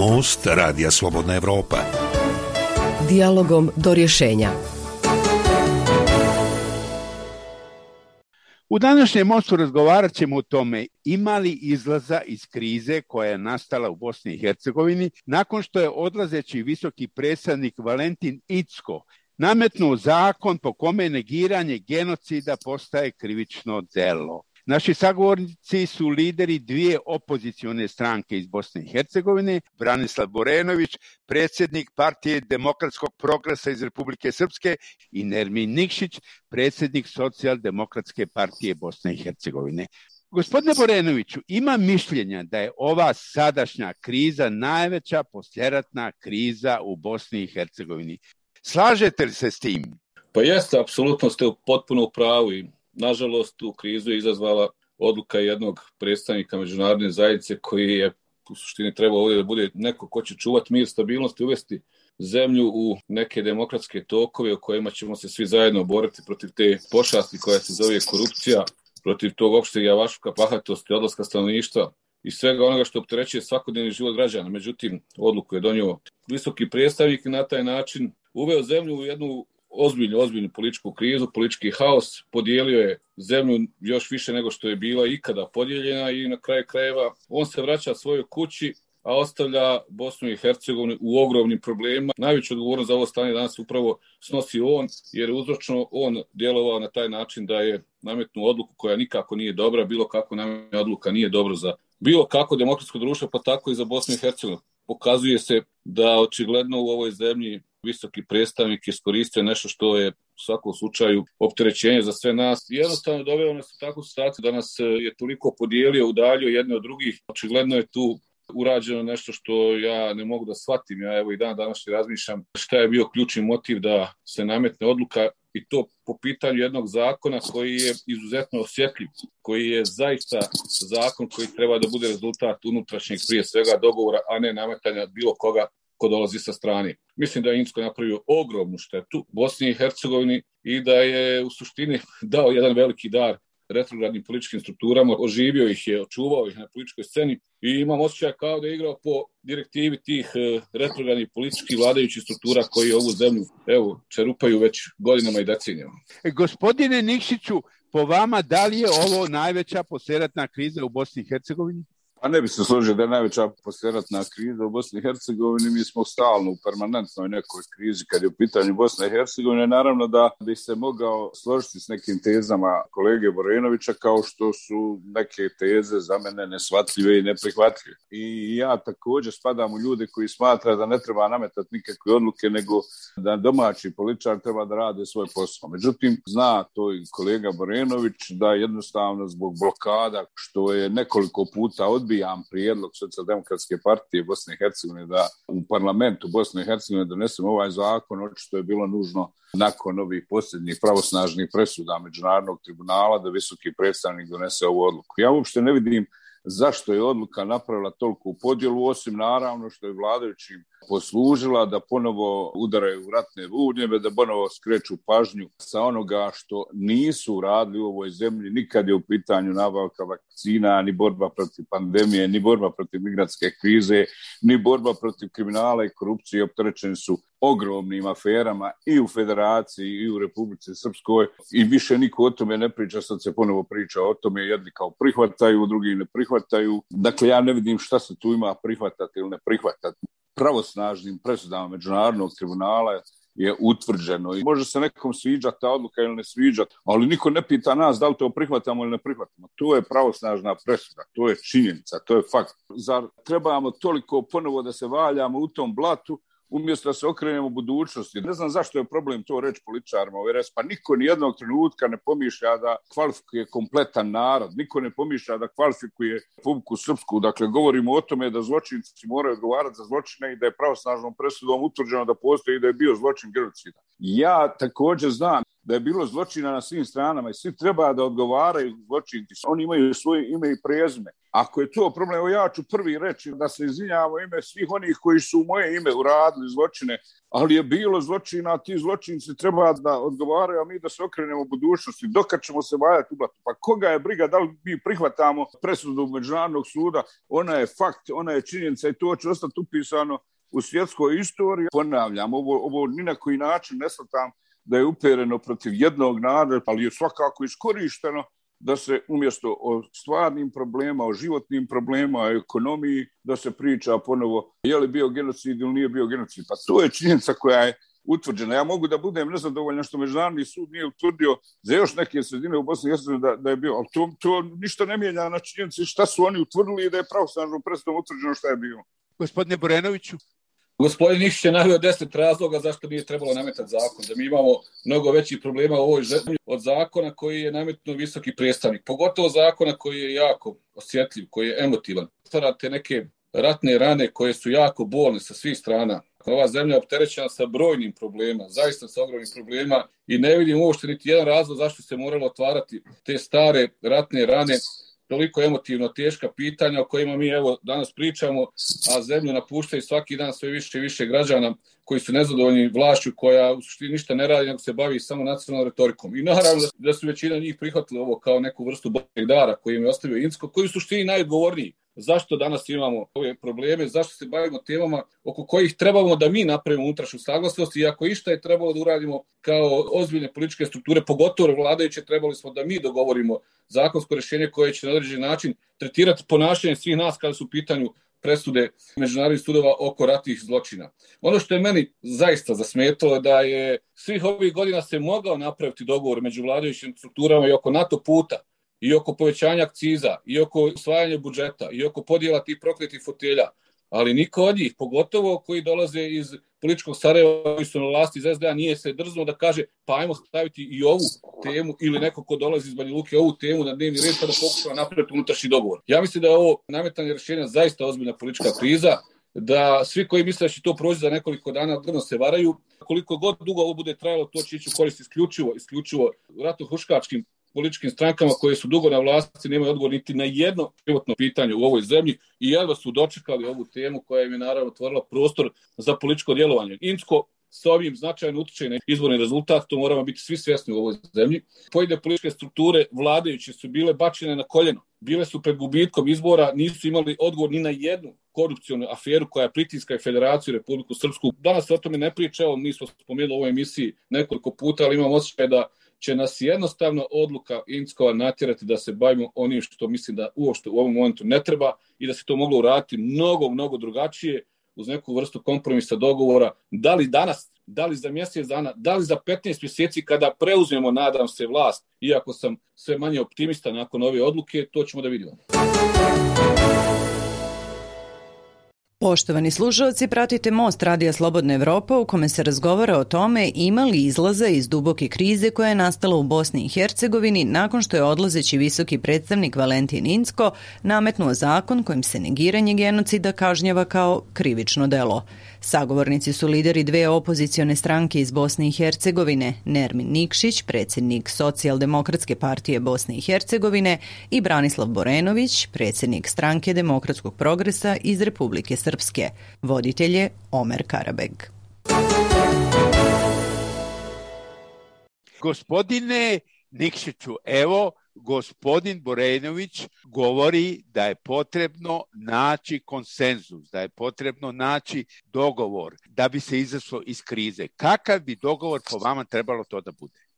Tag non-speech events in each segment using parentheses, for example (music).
Most Radija Slobodna Evropa. Dialogom do rješenja. U današnjem mostu razgovarat ćemo o tome imali izlaza iz krize koja je nastala u Bosni i Hercegovini nakon što je odlazeći visoki predstavnik Valentin Icko nametnuo zakon po kome negiranje genocida postaje krivično delo. Naši sagovornici su lideri dvije opozicione stranke iz Bosne i Hercegovine, Branislav Borenović, predsjednik Partije demokratskog progresa iz Republike Srpske i Nermin Nikšić, predsjednik Socijaldemokratske partije Bosne i Hercegovine. Gospodine Borenoviću, ima mišljenja da je ova sadašnja kriza najveća posljeratna kriza u Bosni i Hercegovini. Slažete li se s tim? Pa jeste, apsolutno ste potpuno u pravu i nažalost tu krizu je izazvala odluka jednog predstavnika međunarodne zajednice koji je u suštini trebao ovdje da bude neko ko će čuvati mir, stabilnost i uvesti zemlju u neke demokratske tokove u kojima ćemo se svi zajedno boriti protiv te pošasti koja se zove korupcija, protiv tog opšteg javaška, pahatosti, odlaska stanovništva i svega onoga što opterećuje svakodnevni život građana. Međutim, odluku je donio visoki predstavnik i na taj način uveo zemlju u jednu ozbiljnu, ozbiljnu političku krizu, politički haos, podijelio je zemlju još više nego što je bila ikada podijeljena i na kraju krajeva on se vraća svojoj kući, a ostavlja Bosnu i Hercegovinu u ogromnim problemima. Najveću odgovornost za ovo stanje danas upravo snosi on, jer je uzročno on djelovao na taj način da je nametnu odluku koja nikako nije dobra, bilo kako nametna odluka nije dobro za bilo kako demokratsko društvo, pa tako i za Bosnu i Hercegovinu. Pokazuje se da očigledno u ovoj zemlji visoki predstavnik iskoristio nešto što je u svakom slučaju opterećenje za sve nas. Jednostavno doveo nas u takvu situaciju da nas e, je toliko podijelio, udaljio jedne od drugih. Očigledno je tu urađeno nešto što ja ne mogu da shvatim. Ja evo i dan danas razmišljam šta je bio ključni motiv da se nametne odluka i to po pitanju jednog zakona koji je izuzetno osjetljiv, koji je zaista zakon koji treba da bude rezultat unutrašnjeg prije svega dogovora, a ne nametanja bilo koga ko dolazi sa strane. Mislim da je Insko napravio ogromnu štetu Bosni i Hercegovini i da je u suštini (laughs) dao jedan veliki dar retrogradnim političkim strukturama, oživio ih je, očuvao ih na političkoj sceni i imam osjećaj kao da je igrao po direktivi tih e, retrogradnih političkih vladajućih struktura koji ovu zemlju evo, čerupaju već godinama i decenijama. E, gospodine Nikšiću, po vama, da li je ovo najveća posljedatna kriza u Bosni i Hercegovini? Pa ne bi se složio da je najveća posljedatna kriza u Bosni i Hercegovini. Mi smo stalno u permanentnoj nekoj krizi kad je u pitanju Bosne i Hercegovine. Naravno da bi se mogao složiti s nekim tezama kolege Borenovića kao što su neke teze za mene nesvatljive i neprihvatljive. I ja također spadam u ljude koji smatra da ne treba nametati nikakve odluke, nego da domaći političar treba da rade svoj posao. Međutim, zna to i kolega Borenović da jednostavno zbog blokada što je nekoliko puta odbio odbijam prijedlog socijaldemokratske partije Bosne i Hercegovine da u parlamentu Bosne i Hercegovine donesemo ovaj zakon, očito je bilo nužno nakon ovih posljednjih pravosnažnih presuda Međunarodnog tribunala da visoki predstavnik donese ovu odluku. Ja uopšte ne vidim zašto je odluka napravila toliko podjelu, osim naravno što je vladajućim poslužila da ponovo udaraju ratne vudnjeve, da ponovo skreću pažnju sa onoga što nisu radili u ovoj zemlji, nikad je u pitanju nabavka vakcina, ni borba protiv pandemije, ni borba protiv migratske krize, ni borba protiv kriminala i korupcije, opterećeni su ogromnim aferama i u Federaciji i u Republici Srpskoj i više niko o tome ne priča, sad se ponovo priča o tome, jedni kao prihvataju, drugi ne prihvataju. Dakle, ja ne vidim šta se tu ima prihvatati ili ne prihvatati pravosnažnim presudama Međunarodnog tribunala je utvrđeno i može se nekom sviđati ta odluka ili ne sviđati, ali niko ne pita nas da li to prihvatamo ili ne prihvatamo. To je pravosnažna presuda, to je činjenica, to je fakt. Zar trebamo toliko ponovo da se valjamo u tom blatu umjesto da se okrenemo u budućnosti. Ne znam zašto je problem to reći političarima u RS, pa niko ni jednog trenutka ne pomišlja da kvalifikuje kompletan narod, niko ne pomišlja da kvalifikuje Republiku Srpsku. Dakle, govorimo o tome da zločinci moraju odgovarati za zločine i da je pravosnažnom presudom utvrđeno da postoji i da je bio zločin genocida. Ja također znam da je bilo zločina na svim stranama i svi treba da odgovaraju zločinci. Oni imaju svoje ime i prezme. Ako je to problem, ja ću prvi reći da se izvinjamo ime svih onih koji su u moje ime uradili zločine, ali je bilo zločina, ti zločinci treba da odgovaraju, a mi da se okrenemo budućnosti. Dokad ćemo se vajati u blatu? Pa koga je briga da li mi prihvatamo presudu Međunarodnog suda? Ona je fakt, ona je činjenica i to će ostati upisano u svjetskoj istoriji. Ponavljam, ovo, ovo ni na koji način ne da je upereno protiv jednog naroda, ali je svakako iskorišteno da se umjesto o stvarnim problema, o životnim problema, o ekonomiji, da se priča ponovo je li bio genocid ili nije bio genocid. Pa to je činjenica koja je utvrđena. Ja mogu da budem nezadovoljan što Međunarodni sud nije utvrdio za još neke sredine u Bosni i Hercegovini da, da je bio. Ali to, to ništa ne mijenja na činjenici šta su oni utvrdili i da je pravosnažno predstavom utvrđeno šta je bilo. Gospodine Borenoviću. Gospodin Nišić je navio deset razloga zašto nije trebalo nametati zakon. Da mi imamo mnogo većih problema u ovoj zemlji od zakona koji je nametno visoki predstavnik. Pogotovo zakona koji je jako osjetljiv, koji je emotivan. Stvarate neke ratne rane koje su jako bolne sa svih strana. Ova zemlja je opterećena sa brojnim problema, zaista sa ogromnim problema i ne vidim uopšte niti jedan razlog zašto se moralo otvarati te stare ratne rane toliko emotivno teška pitanja o kojima mi evo danas pričamo, a zemlju napuštaju svaki dan sve više i više građana koji su nezadovoljni vlašću koja u suštini ništa ne radi, nego se bavi samo nacionalnom retorikom. I naravno da su većina njih prihvatili ovo kao neku vrstu bojeg dara koji im je ostavio Insko, koji su suštini najodgovorniji zašto danas imamo ove probleme, zašto se bavimo temama oko kojih trebamo da mi napravimo unutrašnju saglasnost? I ako išta je trebalo da uradimo kao ozbiljne političke strukture, pogotovo vladajuće, trebali smo da mi dogovorimo zakonsko rešenje koje će na određen način tretirati ponašanje svih nas kada su u pitanju presude međunarodnih sudova oko ratnih zločina. Ono što je meni zaista zasmetalo da je svih ovih godina se mogao napraviti dogovor među vladajućim strukturama i oko NATO puta, i oko povećanja akciza, i oko usvajanja budžeta, i oko podijela tih prokletih fotelja, ali niko od njih, pogotovo koji dolaze iz političkog Sarajeva koji su na vlasti iz SDA, nije se drzno da kaže pa ajmo staviti i ovu temu ili neko ko dolazi iz Banja Luke ovu temu na dnevni red pa da pokušava napraviti unutrašnji dogovor. Ja mislim da je ovo nametanje rješenja zaista ozbiljna politička kriza, da svi koji misle da će to proći za nekoliko dana drno se varaju. Koliko god dugo ovo bude trajalo, to će ići u korist isključivo, isključivo ratno-huškačkim političkim strankama koje su dugo na vlasti nemaju odgovor niti na jedno životno pitanje u ovoj zemlji i jedva su dočekali ovu temu koja im je naravno otvorila prostor za političko djelovanje. Insko sa ovim značajno utiče na izborni rezultat, to moramo biti svi svjesni u ovoj zemlji. Pojedine političke strukture vladajuće su bile bačene na koljeno, bile su pred gubitkom izbora, nisu imali odgovor ni na jednu korupcijonu aferu koja pritiska i Federaciju Republiku Srpsku. Danas se o tome ne priča, evo mi smo spomenuli u ovoj emisiji nekoliko puta, ali imam osjećaj da će nas jednostavno odluka Inckova natjerati da se bavimo onim što mislim da uopšte u ovom momentu ne treba i da se to moglo uraditi mnogo, mnogo drugačije uz neku vrstu kompromisa dogovora, da li danas, da li za mjesec dana, da li za 15 mjeseci kada preuzmemo, nadam se, vlast, iako sam sve manje optimista nakon ove odluke, to ćemo da vidimo. Poštovani slušalci, pratite Most Radija Slobodna Evropa u kome se razgovara o tome ima li izlaza iz duboke krize koja je nastala u Bosni i Hercegovini nakon što je odlazeći visoki predstavnik Valentin Insko nametnuo zakon kojim se negiranje genocida kažnjava kao krivično delo. Sagovornici su lideri dve opozicione stranke iz Bosne i Hercegovine, Nermin Nikšić, predsjednik Socijaldemokratske partije Bosne i Hercegovine i Branislav Borenović, predsjednik stranke Demokratskog progresa iz Republike Srpske. Voditelj je Omer Karabeg. Gospodine Nikšiću, evo gospodin Borenović govori da je potrebno naći konsenzus, da je potrebno naći dogovor da bi se izašlo iz krize. Kakav bi dogovor po vama trebalo to da bude?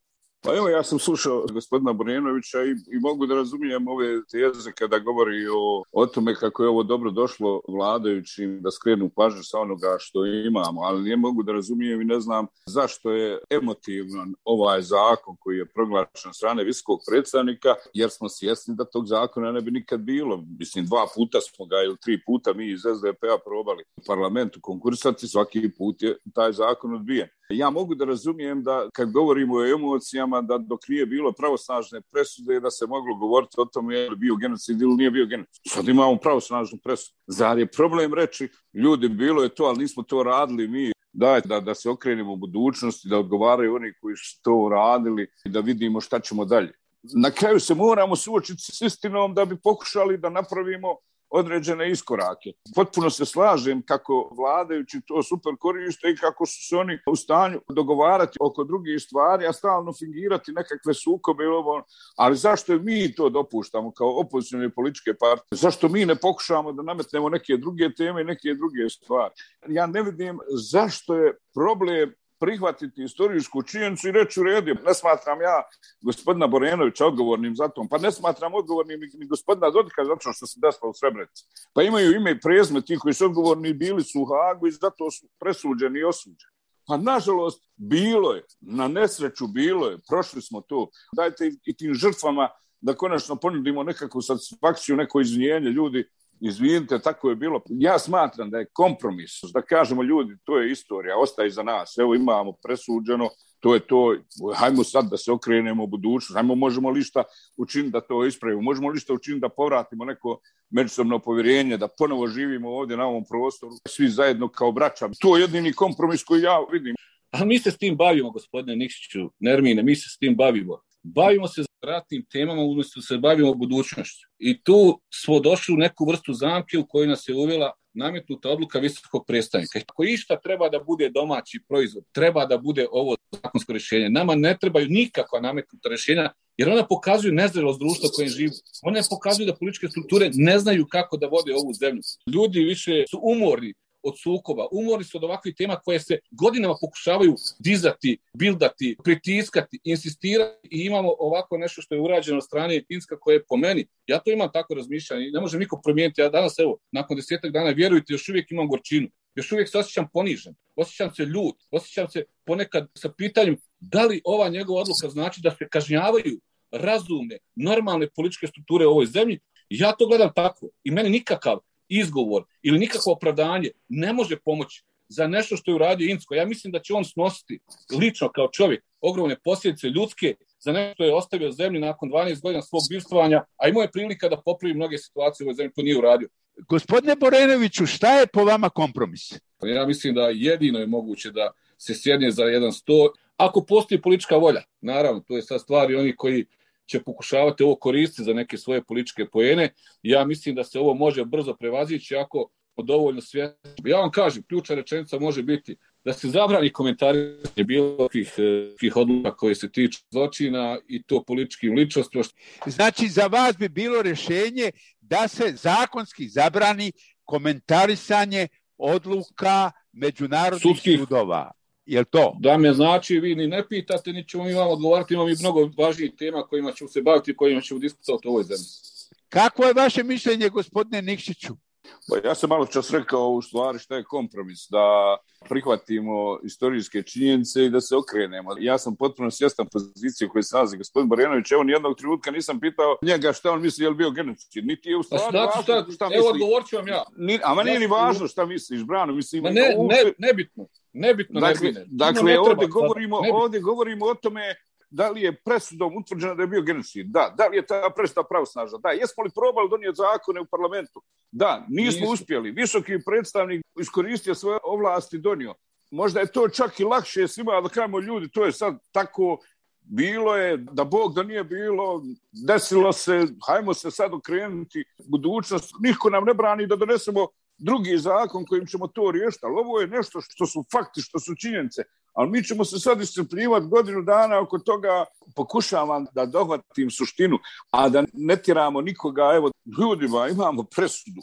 Pa evo, ja sam slušao gospodina Borjenovića i, i mogu da razumijem ove teze kada govori o, o tome kako je ovo dobro došlo vladajućim da skrenu pažnju sa onoga što imamo, ali ne mogu da razumijem i ne znam zašto je emotivan ovaj zakon koji je proglašen strane visokog predstavnika, jer smo svjesni da tog zakona ne bi nikad bilo. Mislim, dva puta smo ga ili tri puta mi iz SDP-a probali u parlamentu konkursati, svaki put je taj zakon odbijen. Ja mogu da razumijem da kad govorimo o emocijama da dok nije bilo pravosnažne presude da se moglo govoriti o tome je li bio genocid ili nije bio genocid. Sad imamo pravosnažnu presudu. Zar je problem reći ljudi bilo je to, ali nismo to radili mi dajte da, da se okrenemo u budućnosti, da odgovaraju oni koji su to radili i da vidimo šta ćemo dalje. Na kraju se moramo suočiti s istinom da bi pokušali da napravimo određene iskorake. Potpuno se slažem kako vladajući to super koriste i kako su se oni u stanju dogovarati oko drugih stvari, a stalno fingirati nekakve sukobe. Ali zašto mi to dopuštamo kao opozicijne političke partije? Zašto mi ne pokušamo da nametnemo neke druge teme i neke druge stvari? Ja ne vidim zašto je problem prihvatiti istorijsku činjenicu i reći u redu. Ne smatram ja gospodina Borenovića odgovornim za to, pa ne smatram odgovornim ni gospodina Dodika zato što se desilo u Srebrenici. Pa imaju ime i prezme ti koji su odgovorni bili su u Hagu i zato su presuđeni i osuđeni. Pa nažalost, bilo je, na nesreću bilo je, prošli smo to. Dajte i tim žrtvama da konačno ponudimo nekakvu satisfakciju, neko izvinjenje ljudi izvinite, tako je bilo. Ja smatram da je kompromis, da kažemo ljudi, to je istorija, ostaje za nas, evo imamo presuđeno, to je to, hajmo sad da se okrenemo u budućnost, hajmo možemo li šta učiniti da to ispravimo, možemo li šta učiniti da povratimo neko međusobno povjerenje, da ponovo živimo ovdje na ovom prostoru, svi zajedno kao braća. To je jedini kompromis koji ja vidim. A mi se s tim bavimo, gospodine Nikšiću, Nermine, mi se s tim bavimo. Bavimo se ratnim temama umjesto se bavimo budućnošću. I tu smo došli u neku vrstu zamke u kojoj nas je uvela nametnuta odluka visokog predstavnika. Ako išta treba da bude domaći proizvod, treba da bude ovo zakonsko rješenje. Nama ne trebaju nikakva nametnuta rješenja, jer ona pokazuju nezrelost društva kojem živi. One pokazuju da političke strukture ne znaju kako da vode ovu zemlju. Ljudi više su umorni od sukoba, umorni su od ovakvih tema koje se godinama pokušavaju dizati, bildati, pritiskati, insistirati i imamo ovako nešto što je urađeno od strane Finska koje je po meni, ja to imam tako razmišljanje, ne može niko promijeniti, ja danas evo, nakon desetak dana, vjerujte, još uvijek imam gorčinu, još uvijek se osjećam ponižen, osjećam se ljut, osjećam se ponekad sa pitanjem da li ova njegova odluka znači da se kažnjavaju razumne, normalne političke strukture u ovoj zemlji, ja to gledam tako i meni nikakav izgovor ili nikakvo opravdanje ne može pomoći za nešto što je uradio Insko. Ja mislim da će on snositi lično kao čovjek ogromne posljedice ljudske za nešto što je ostavio zemlju nakon 12 godina svog bivstvovanja, a imao je prilika da popravi mnoge situacije u ovoj zemlji, to nije uradio. Gospodine Borenoviću, šta je po vama kompromis? Ja mislim da jedino je moguće da se sjedne za jedan sto, ako postoji politička volja. Naravno, to je sad stvari oni koji će pokušavati ovo koristiti za neke svoje političke pojene. Ja mislim da se ovo može brzo prevazići ako dovoljno svjesno. Ja vam kažem, ključna rečenica može biti da se zabrani komentari bilo kakvih, kakvih odluka koje se tiču zločina i to političkim ličnostima. Znači, za vas bi bilo rješenje da se zakonski zabrani komentarisanje odluka međunarodnih Sudskih. sudova. Jel to? Da me znači, vi ni ne pitate, ni ćemo mi vam odgovarati, imamo i mnogo važnijih tema kojima ćemo se baviti kojima ćemo diskutovati u ovoj zemlji. Kako je vaše mišljenje, gospodine Nikšiću? Pa ja sam malo čas rekao u stvari šta je kompromis, da prihvatimo istorijske činjenice i da se okrenemo. Ja sam potpuno svjestan pozicije koje se nalazi gospodin Borjanović. Evo, nijednog trenutka nisam pitao njega šta on misli, je li bio genocid. Niti je u stvari šta, važno šta, šta misli. Evo, odgovorit ću vam ja. Ni, a ma nije ni važno šta misliš, Brano. Mislim, Ma ne, ne, nebitno. Nebitno, dakle, ne Dakle, ne ovdje, govorimo, ovdje govorimo o tome da li je presudom utvrđeno da je bio genocid? Da. Da li je ta presuda pravosnažna? Da. Jesmo li probali donijeti zakone u parlamentu? Da. Nismo Nismo. uspjeli. Visoki predstavnik iskoristio svoje ovlasti donio. Možda je to čak i lakše svima da kažemo ljudi, to je sad tako bilo je, da Bog da nije bilo, desilo se, hajmo se sad okrenuti budućnost, niko nam ne brani da donesemo drugi zakon kojim ćemo to riješiti, ali ovo je nešto što su fakti, što su činjenice. Ali mi ćemo se sad iscrpljivati godinu dana oko toga, pokušavam da dohvatim suštinu, a da ne tiramo nikoga, evo, ljudima imamo presudu,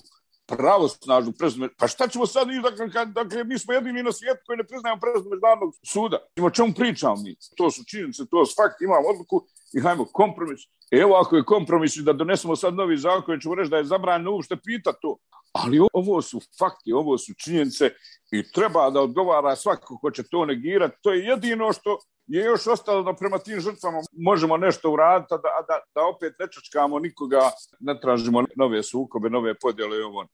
pravosnažnu presudu. Pa šta ćemo sad, dakle, dakle, mi smo jedini na svijetu koji ne priznajemo presudu međunarodnog suda. O čemu pričamo mi? To su činjenice, to su fakti, imamo odluku i hajmo kompromis. Evo ako je kompromis da donesemo sad novi zakon, ćemo reći da je zabranjeno uopšte pita to. Ali ovo su fakti, ovo su činjenice i treba da odgovara svako ko će to negirati. To je jedino što je još ostalo da prema tim žrtvama možemo nešto uraditi, da, da, da opet ne čačkamo nikoga, ne tražimo nove sukobe, nove podjele i ovo.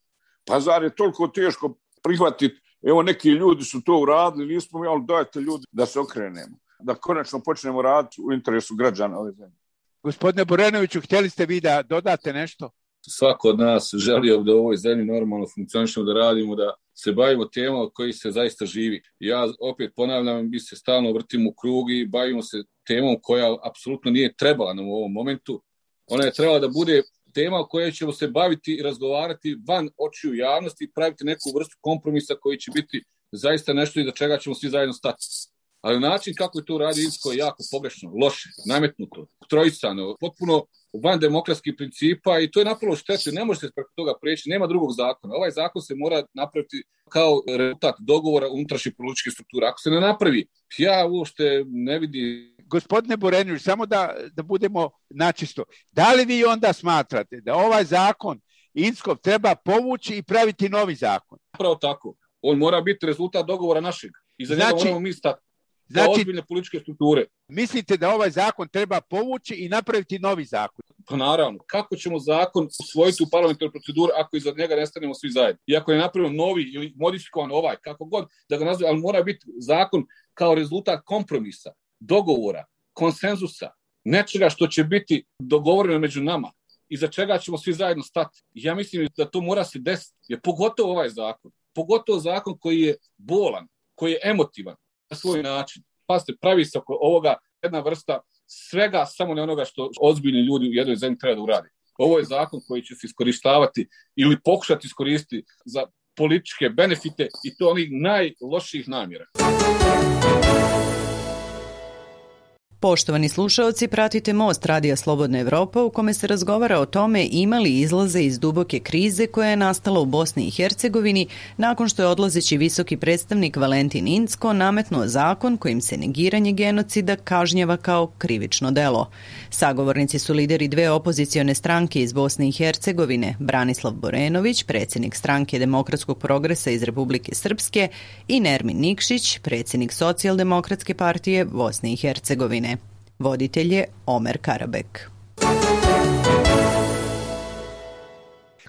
Pa zar je toliko teško prihvatiti, evo neki ljudi su to uradili, nismo mi, ali dajte ljudi da se okrenemo, da konačno počnemo raditi u interesu građana ove zemlje. Gospodine Borenoviću, htjeli ste vi da dodate nešto? svako od nas želio da u ovoj zemlji normalno funkcionišemo, da radimo, da se bavimo temama od kojih se zaista živi. Ja opet ponavljam, mi se stalno vrtimo u krug i bavimo se temom koja apsolutno nije trebala nam u ovom momentu. Ona je trebala da bude tema o kojoj ćemo se baviti i razgovarati van očiju javnosti i praviti neku vrstu kompromisa koji će biti zaista nešto i čega ćemo svi zajedno stati. Ali način kako je to radi Insko je jako pogrešno, loše, nametnuto, trojicano, potpuno van demokratskih principa i to je napravo štetu. Ne može se preko toga preći, nema drugog zakona. Ovaj zakon se mora napraviti kao rezultat dogovora unutrašnje političke strukture. Ako se ne napravi, ja uopšte ne vidi gospodine Borenović, samo da, da budemo načisto. Da li vi onda smatrate da ovaj zakon Inskov treba povući i praviti novi zakon? Pravo tako. On mora biti rezultat dogovora našeg. I za znači, njega moramo mi stati. Znači, ozbiljne političke strukture. Mislite da ovaj zakon treba povući i napraviti novi zakon? Pa naravno. Kako ćemo zakon usvojiti u parlamentarnu proceduru ako iza njega ne stanemo svi zajedno? I ako je napravimo novi ili modifikovan ovaj, kako god da ga nazove, ali mora biti zakon kao rezultat kompromisa, dogovora, konsenzusa, nečega što će biti dogovoreno među nama i za čega ćemo svi zajedno stati. Ja mislim da to mora se desiti, jer pogotovo ovaj zakon, pogotovo zakon koji je bolan, koji je emotivan na svoj način. Pazite, pravi se oko ovoga jedna vrsta svega samo ne onoga što ozbiljni ljudi u jednoj zemlji treba da uradi. Ovo je zakon koji će se iskoristavati ili pokušati iskoristiti za političke benefite i to onih najlošijih namjera. Poštovani slušaoci, pratite Most Radija Slobodna Evropa u kome se razgovara o tome ima li izlaze iz duboke krize koja je nastala u Bosni i Hercegovini nakon što je odlazeći visoki predstavnik Valentin Incko nametnuo zakon kojim se negiranje genocida kažnjava kao krivično delo. Sagovornici su lideri dve opozicione stranke iz Bosne i Hercegovine, Branislav Borenović, predsjednik stranke Demokratskog progresa iz Republike Srpske i Nermin Nikšić, predsjednik Socijaldemokratske partije Bosne i Hercegovine. Voditelj je Omer Karabek.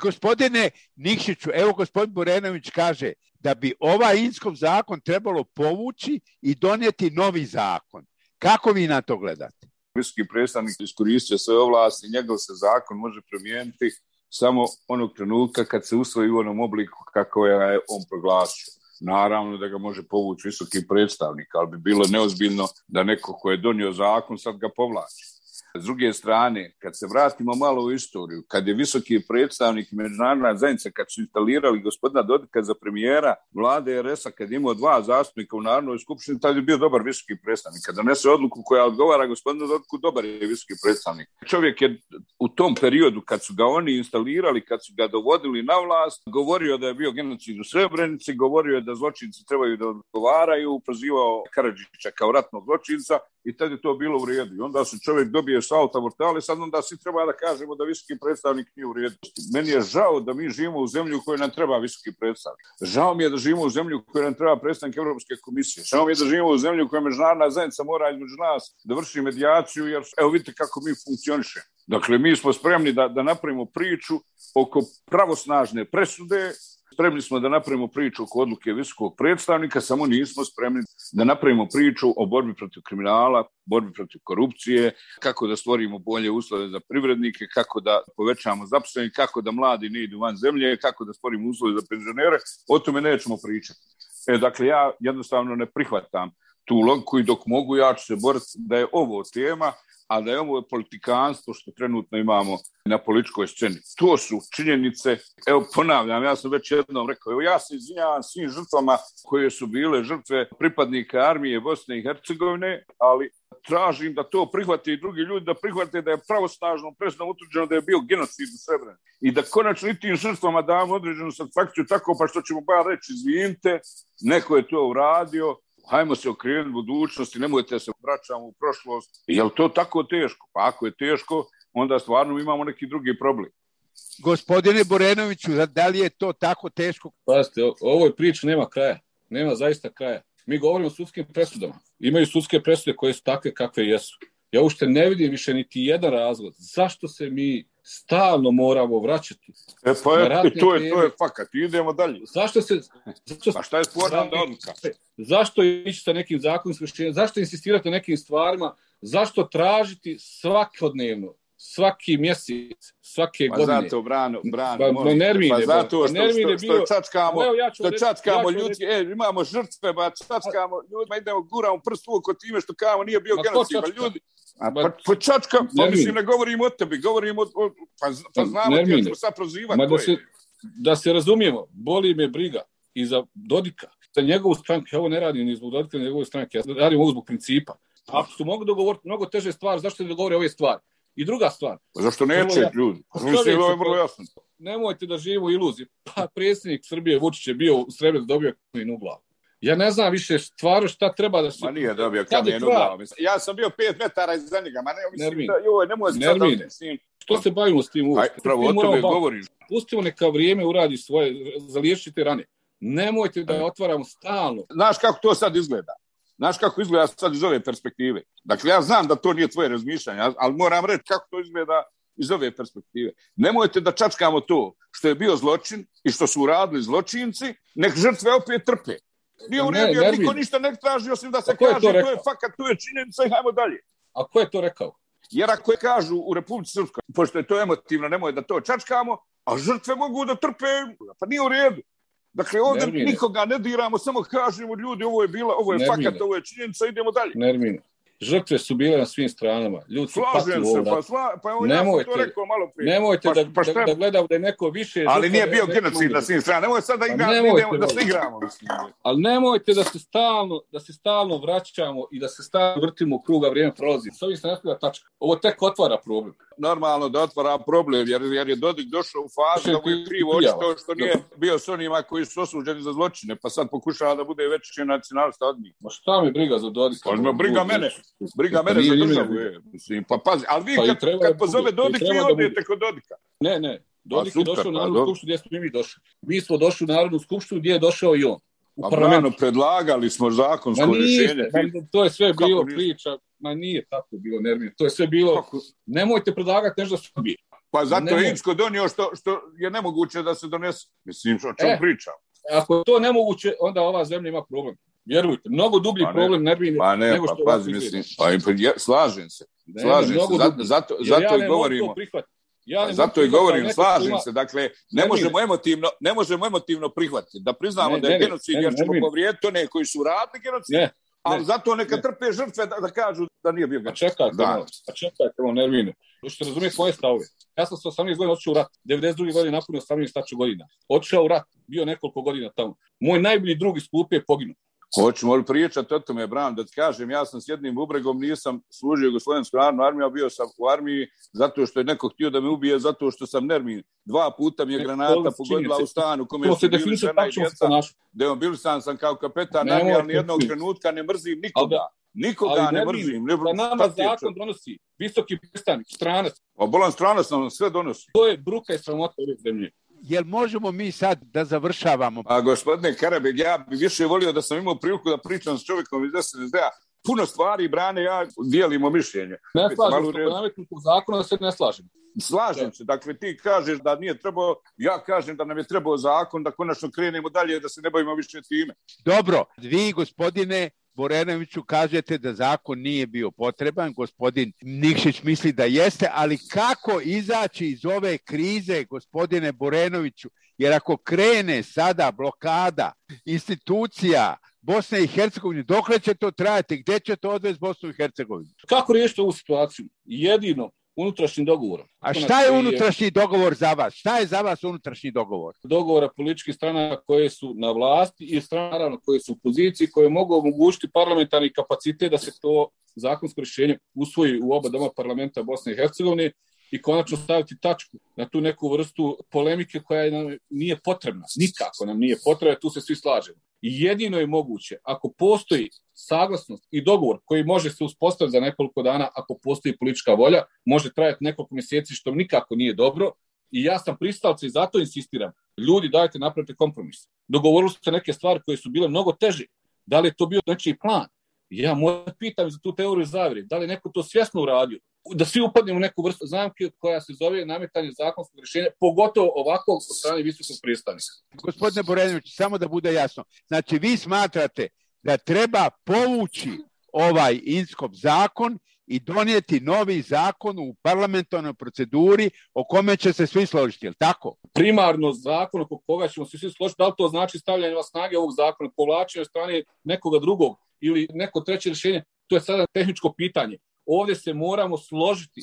Gospodine Nikšiću, evo gospodin Borenović kaže da bi ovaj Inskov zakon trebalo povući i donijeti novi zakon. Kako vi na to gledate? Visoki predstavnik iskoristio sve ovlasti, njegov se zakon može promijeniti samo onog trenutka kad se usvoji u onom obliku kako je on proglasio naravno da ga može povući visoki predstavnik, ali bi bilo neozbiljno da neko ko je donio zakon sad ga povlači. S druge strane, kad se vratimo malo u istoriju, kad je visoki predstavnik međunarodna zajednica, kad su instalirali gospodina Dodika za premijera vlade RS-a, kad imao dva zastupnika u Narodnoj skupštini, tad je bio dobar visoki predstavnik. Kad donese odluku koja odgovara gospodinu Dodiku, dobar je visoki predstavnik. Čovjek je u tom periodu, kad su ga oni instalirali, kad su ga dovodili na vlast, govorio da je bio genocid u Srebrenici, govorio da zločinci trebaju da odgovaraju, prozivao Karadžića kao ratnog zločinca i tad je to bilo u redu. I onda se čovjek dobije salta mortale, sad onda svi treba da kažemo da visoki predstavnik nije u redu. Meni je žao da mi živimo u zemlji u kojoj nam treba visoki predstavnik. Žao mi je da živimo u zemlji u kojoj nam treba predstavnik Evropske komisije. Žao mi je da živimo u zemlji u kojoj međunarodna zajednica mora između nas da vrši medijaciju, jer evo vidite kako mi funkcionišemo. Dakle, mi smo spremni da, da napravimo priču oko pravosnažne presude spremni smo da napravimo priču oko odluke visokog predstavnika, samo nismo spremni da napravimo priču o borbi protiv kriminala, borbi protiv korupcije, kako da stvorimo bolje uslove za privrednike, kako da povećamo zaposlenje, kako da mladi ne idu van zemlje, kako da stvorimo uslove za penzionere, o tome nećemo pričati. E, dakle, ja jednostavno ne prihvatam tu logiku i dok mogu ja ću se boriti da je ovo tema, a da je ovo politikanstvo što trenutno imamo na političkoj sceni. To su činjenice, evo ponavljam, ja sam već jednom rekao, evo ja se izvinjavam svim žrtvama koje su bile žrtve pripadnika armije Bosne i Hercegovine, ali tražim da to prihvate i drugi ljudi, da prihvate da je pravosnažno presno utvrđeno da je bio genocid u Srebrenici i da konačno i tim žrtvama damo određenu satisfakciju tako pa što ćemo bar reći izvinite, neko je to uradio, hajmo se okrenuti budućnosti, nemojte se vraćamo u prošlost. Je li to tako teško? Pa ako je teško, onda stvarno imamo neki drugi problem. Gospodine Borenoviću, da li je to tako teško? Pazite, ovoj priči nema kraja. Nema zaista kraja. Mi govorimo o sudskim presudama. Imaju sudske presude koje su takve kakve jesu. Ja ušte ne vidim više niti jedan razlog. Zašto se mi stalno moramo vraćati. E pa je, to je, to je fakat. Idemo dalje. Zašto se... Zašto, pa šta je sporna odluka? Zašto ići sa nekim zakonskim rješenjem? Zašto insistirati na nekim stvarima? Zašto tražiti svakodnevno, svaki mjesec, svake pa godine. zato, Brano, Brano, Pa, molim Nermine, pa zato što, što, što čačkamo, Evo, ja što reći- čačkamo ja ljudski, e, imamo žrtve, ba, čačkamo ljudima, idemo, guramo prst u oko time što kamo nije bio genocid, ljudi, a, pa, pa čačka, pa mislim, ne govorim o tebi, govorim o, o pa, pa znamo ti, ja sad prozivati, Ma da se, da se razumijemo, boli me briga i za Dodika, za njegovu stranku, ja ovo ne radim ni zbog Dodika, ni njegove stranke, ja radim ovo zbog principa. Ako su mogli dogovoriti mnogo teže stvari, zašto ne dogovore ove stvari? I druga stvar, Pa Zašto neće ja- ljudi? Pa Mislim, ovo je vrlo jasno. nemojte da živimo u iluziji. Pa predsjednik Srbije Vučić je bio u Srebrenici dobio kamen u glavu. Ja ne znam više stvarno šta treba da se... Ma nije dobio Kad je kamen u kraj? glavu. mislim. Ja sam bio pet metara iza njega, ma ne, mislim Nermin. da, joj, nemoj sad da, mislim, Što se bavimo s tim aj, pravo S o tome baviti. govoriš. Pustimo neka vrijeme uradi svoje, zaliječite rane. Nemojte da je otvaramo stalno. Znaš kako to sad izgleda? Znaš kako izgleda sad iz ove perspektive? Dakle, ja znam da to nije tvoje razmišljanje, ali moram reći kako to izgleda iz ove perspektive. Nemojte da čačkamo to što je bio zločin i što su uradili zločinci, nek žrtve opet trpe. U Ne, redu, jer niko ništa ne traži osim da se je kaže to to, je fakat, to je činjenica i hajmo dalje. A ko je to rekao? Jer ako je kažu u Republici Srpskoj, pošto je to emotivno, nemoj da to čačkamo, a žrtve mogu da trpe, pa nije u redu. Dakle, ovdje Nermine. nikoga ne diramo, samo kažemo ljudi, ovo je bila, ovo je Nermine. fakat, ovo je činjenica, idemo dalje. Nermine. Žrtve su bile na svim stranama. Ljudi su Slažem se, pa, sla, pa evo, ja sam Nemojte- to rekao malo prije. Nemojte Pa- da, pa da, da gledamo da je neko više... Ali nije bio genocid na svim stranama. Nemoj sad da, igra, nemojte, idemo, da se igramo. Mislim. Ali nemojte da se stalno, da se stalno vraćamo i da se stalno vrtimo u kruga, vrijeme prolazi. S ovim se tačka. Ovo tek otvara problem. Normalno da otvara problem, jer, jer je Dodik došao u fazu da mu je krivo očito što nije bio s onima koji su osuđeni za zločine, pa sad pokušava da bude veći nacionalista od njih. Ma šta mi briga za Dodika? Pa, briga mene. Briga Pa mene za državu. je. Mislim, pa pazi, ali vi Pa kad, kad pozove Dodik, vi bude. kod Dodika. Ne, ne. Dodik Pa je došao u Narodnu skupštinu gdje smo i mi došli. Mi smo došli u Narodnu skupštinu gdje je došao i on. U Pa parlamentu. predlagali smo Ma zakonsko nije, rješenje. ma to je sve Kako bilo nije? priča, ma nije tako bilo nervino. To je sve bilo, Kako? nemojte predlagati nešto Srbije. Pa zato Nemoj. je Incko donio što, što je nemoguće da se donese. Mislim, o čemu E. pričam? Ako je to nemoguće, onda ova zemlja ima problem. Vjerujte, mnogo dublji Pa ne. problem nervini Pa ne, nego pa što ovako pazi, mislim, pa pa slažem se. Ne, Slažem se, zato, zato, zato ja i govorimo. to. Ja Zato i govorim, slažem ima- se. Dakle, ne možemo emotivno, ne možemo emotivno prihvatiti da priznamo Ne, da je ne, genocid ne, jer ćemo povrijediti one koji su radili genocid, Ne, ali zato neka ne. trpe žrtve da, da kažu da nije bio pa genocid. čekajte, Da. malo, pa čekajte, malo nervine. Hoćete razumjeti moje stavove. Ja sam sa 18 godina otišao u rat. 92. godine napunio 18 staču godina. Otišao u rat, bio nekoliko godina tamo. Moj najbolji drug iz klupe je poginuo. Hoćemo li pričati o tome, Bram, da ti kažem, ja sam s jednim bubregom, nisam služio Jugoslovensku armiju, a bio sam u armiji zato što je neko htio da me ubije, zato što sam nermin. Dva puta mi je Ne, granata pogodila u stanu u kome su bili žena i djeca. Demobilisan sam kao kapetan armije, ali nijednog ti. trenutka ne mrzim nikoga. Nikoga Ali ne Nermin, mrzim. Ne, Da nama zakon donosi visoki predstavnik, stranac. A bolan strana sam sve donosi. To je bruka i sramota ove zemlje. Jel možemo mi sad da završavamo? A gospodine Karabeg, ja bi više volio da sam imao priliku da pričam s čovjekom iz SNSD-a. Puno stvari, brane, ja dijelimo mišljenje. Ne slažem se nametnutom zakonu, da se ne slažem. Slažem se, dakle ti kažeš da nije trebao, ja kažem da nam je trebao zakon, da konačno krenemo dalje, da se ne bavimo više time. Dobro, vi gospodine Borenoviću kažete da zakon nije bio potreban, gospodin Nikšić misli da jeste, ali kako izaći iz ove krize, gospodine Borenoviću? Jer ako krene sada blokada institucija Bosne i Hercegovine, dokle će to trajati? Gde će to odvesti Bosnu i Hercegovinu? Kako riješiti ovu situaciju? Jedino unutrašnjim dogovorom. A šta je unutrašnji dogovor za vas? Šta je za vas unutrašnji dogovor? Dogovora političkih strana koje su na vlasti i strana naravno koje su u poziciji, koje mogu omogućiti parlamentarni kapacitet da se to zakonsko rješenje usvoji u oba doma parlamenta Bosne i Hercegovine i konačno staviti tačku na tu neku vrstu polemike koja nam nije potrebna. Nikako nam nije potrebna, tu se svi slažemo. I jedino je moguće, ako postoji saglasnost i dogovor koji može se uspostaviti za nekoliko dana, ako postoji politička volja, može trajati nekoliko mjeseci, što nikako nije dobro. I ja sam pristalca i zato insistiram. Ljudi, dajte napravite kompromis. Dogovorili su se neke stvari koje su bile mnogo teže. Da li je to bio nečiji plan? Ja moram pitam za tu teoriju zavire. Da li je neko to svjesno uradio? Da svi upadnemo u neku vrstu zamke koja se zove nametanje zakonskog rješenja, pogotovo ovako od strane visokog predstavnika. Gospodine Borenović, samo da bude jasno. Znači, vi smatrate da treba povući ovaj Inskop zakon i donijeti novi zakon u parlamentarnoj proceduri o kome će se svi složiti, je li tako? Primarno zakon oko koga ćemo se svi složiti, da li to znači stavljanje na snage ovog zakona, povlačenje strane nekoga drugog ili neko treće rješenje, to je sada tehničko pitanje. Ovdje se moramo složiti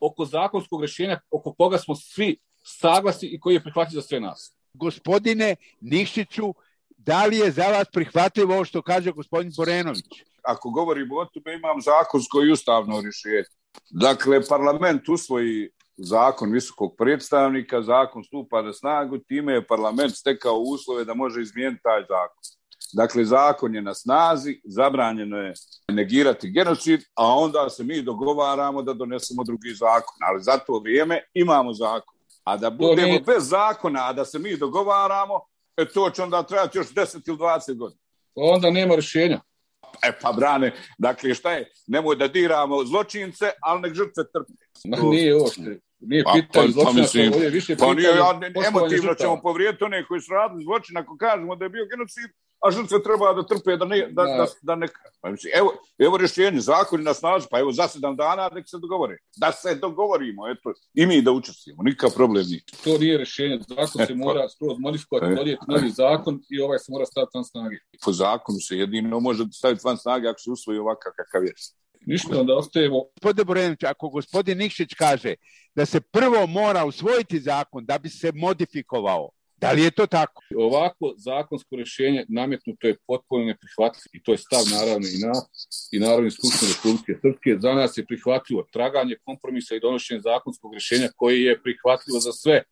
oko zakonskog rješenja oko koga smo svi saglasni i koji je prihvatljiv za sve nas. Gospodine Nikšiću, da li je za vas prihvatljivo ovo što kaže gospodin Borenović? Ako govorimo o tome, imam zakonsko i ustavno rješenje. Dakle, parlament usvoji zakon visokog predstavnika, zakon stupa na snagu, time je parlament stekao uslove da može izmijeniti taj zakon. Dakle, zakon je na snazi, zabranjeno je negirati genocid, a onda se mi dogovaramo da donesemo drugi zakon. Ali za to vrijeme imamo zakon. A da budemo bez zakona, a da se mi dogovaramo, e, to će onda trajati još 10 ili 20 godina. Onda nema rješenja. E pa brane, dakle šta je, nemoj da diramo zločince, ali nek žrtve trpe. Ma, nije uopšte. Nije pa, pitanje pa, pa, mislim, ovdje više pa nije, ja, emotivno ćemo povrijeti one koji su radili zločin ako kažemo da je bio genocid, a žrtve treba da trpe, da ne, da, da. da, ne, pa mislim, evo, evo rješenje, zakon na snazi, pa evo za sedam dana nek se dogovore. Da se dogovorimo, eto, i mi da učestvujemo, nikakav problem nije. To nije rješenje, zakon se mora skroz modifikovati, donijeti novi zakon i ovaj se mora staviti van snage. Po zakonu se jedino može staviti van snage ako se usvoji ovakav kakav je. Ništa, da ostajemo. Gospodine Borenović, ako gospodin Nikšić kaže da se prvo mora usvojiti zakon da bi se modifikovao, da li je to tako? Ovako zakonsko rješenje nametnuto je potpuno neprihvatljivo i to je stav naravno i nas i Narodne skupštine Republike Srpske. Za nas je prihvatljivo traganje kompromisa i donošenje zakonskog rješenja koji je prihvatljivo za sve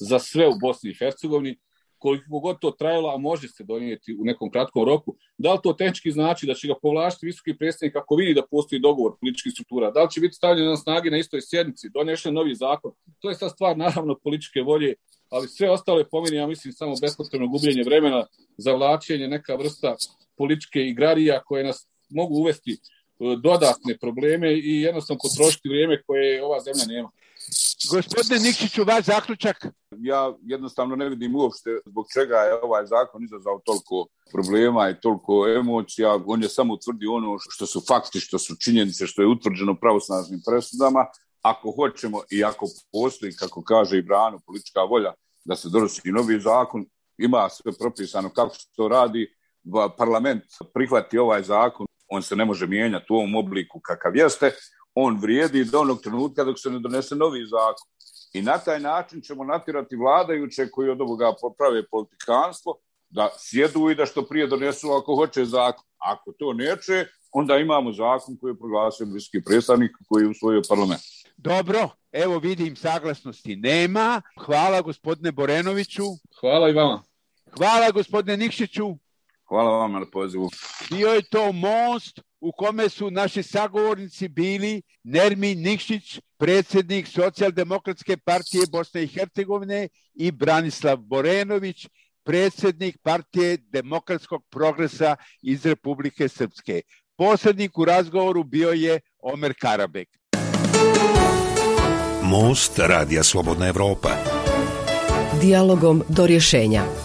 za sve u Bosni i Hercegovini koliko god to trajalo, a može se donijeti u nekom kratkom roku, da li to tehnički znači da će ga povlašiti visoki predstavnik ako vidi da postoji dogovor političkih struktura, da li će biti stavljeno na snage na istoj sjednici, donešen novi zakon, to je sad stvar naravno političke volje, ali sve ostalo je pomeni, ja mislim, samo bespotrebno gubljenje vremena, zavlačenje, neka vrsta političke igrarija koje nas mogu uvesti dodatne probleme i jednostavno potrošiti vrijeme koje ova zemlja nema. Gospodine Nikšiću, vaš zaključak? Ja jednostavno ne vidim uopšte zbog čega je ovaj zakon izazvao toliko problema i toliko emocija. On je samo utvrdio ono što su fakti, što su činjenice, što je utvrđeno pravosnažnim presudama. Ako hoćemo i ako postoji, kako kaže i Brano, politička volja da se donosi novi zakon, ima sve propisano kako se to radi, parlament prihvati ovaj zakon, on se ne može mijenjati u ovom obliku kakav jeste, on vrijedi do onog trenutka dok se ne donese novi zakon. I na taj način ćemo natirati vladajuće koji od ovoga poprave politikanstvo da sjedu i da što prije donesu ako hoće zakon. Ako to neće, onda imamo zakon koji je proglasio bliski predstavnik koji je usvojio parlament. Dobro, evo vidim saglasnosti nema. Hvala gospodine Borenoviću. Hvala i vama. Hvala gospodine Nikšiću. Hvala vam na pozivu. Bio je to most u kome su naši sagovornici bili Nermin Nikšić, predsjednik Socijaldemokratske partije Bosne i Hercegovine i Branislav Borenović, predsjednik partije Demokratskog progresa iz Republike Srpske. Posrednik u razgovoru bio je Omer Karabek. Most Radija Slobodna Evropa. Dialogom do rješenja.